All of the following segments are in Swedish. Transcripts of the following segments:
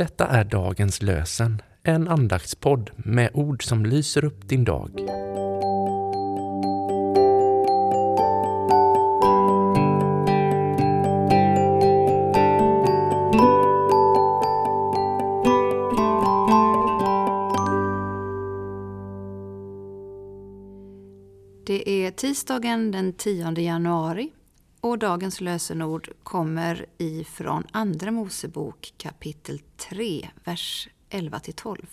Detta är dagens lösen, en andaktspodd med ord som lyser upp din dag. Det är tisdagen den 10 januari och dagens lösenord kommer ifrån Andra Mosebok kapitel 3, vers 11-12.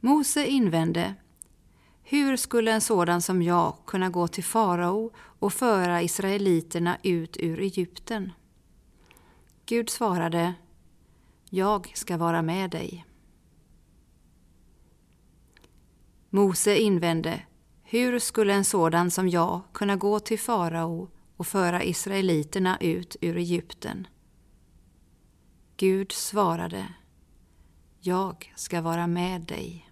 Mose invände Hur skulle en sådan som jag kunna gå till farao och föra israeliterna ut ur Egypten? Gud svarade Jag ska vara med dig. Mose invände hur skulle en sådan som jag kunna gå till farao och föra israeliterna ut ur Egypten? Gud svarade, jag ska vara med dig.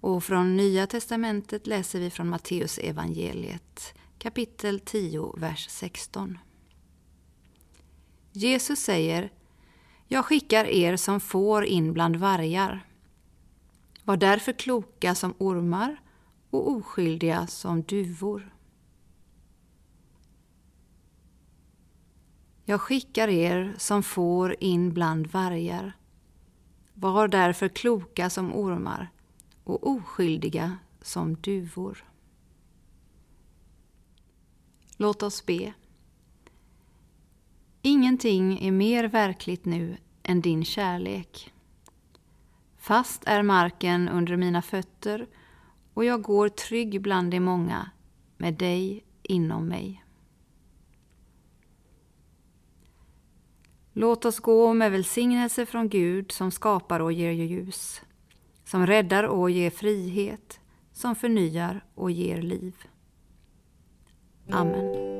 Och från Nya testamentet läser vi från Matteus evangeliet kapitel 10, vers 16. Jesus säger, jag skickar er som får in bland vargar. Var därför kloka som ormar och oskyldiga som duvor. Jag skickar er som får in bland vargar. Var därför kloka som ormar och oskyldiga som duvor. Låt oss be. Ingenting är mer verkligt nu än din kärlek. Fast är marken under mina fötter och jag går trygg bland de många med dig inom mig. Låt oss gå med välsignelse från Gud som skapar och ger ljus, som räddar och ger frihet, som förnyar och ger liv. Amen.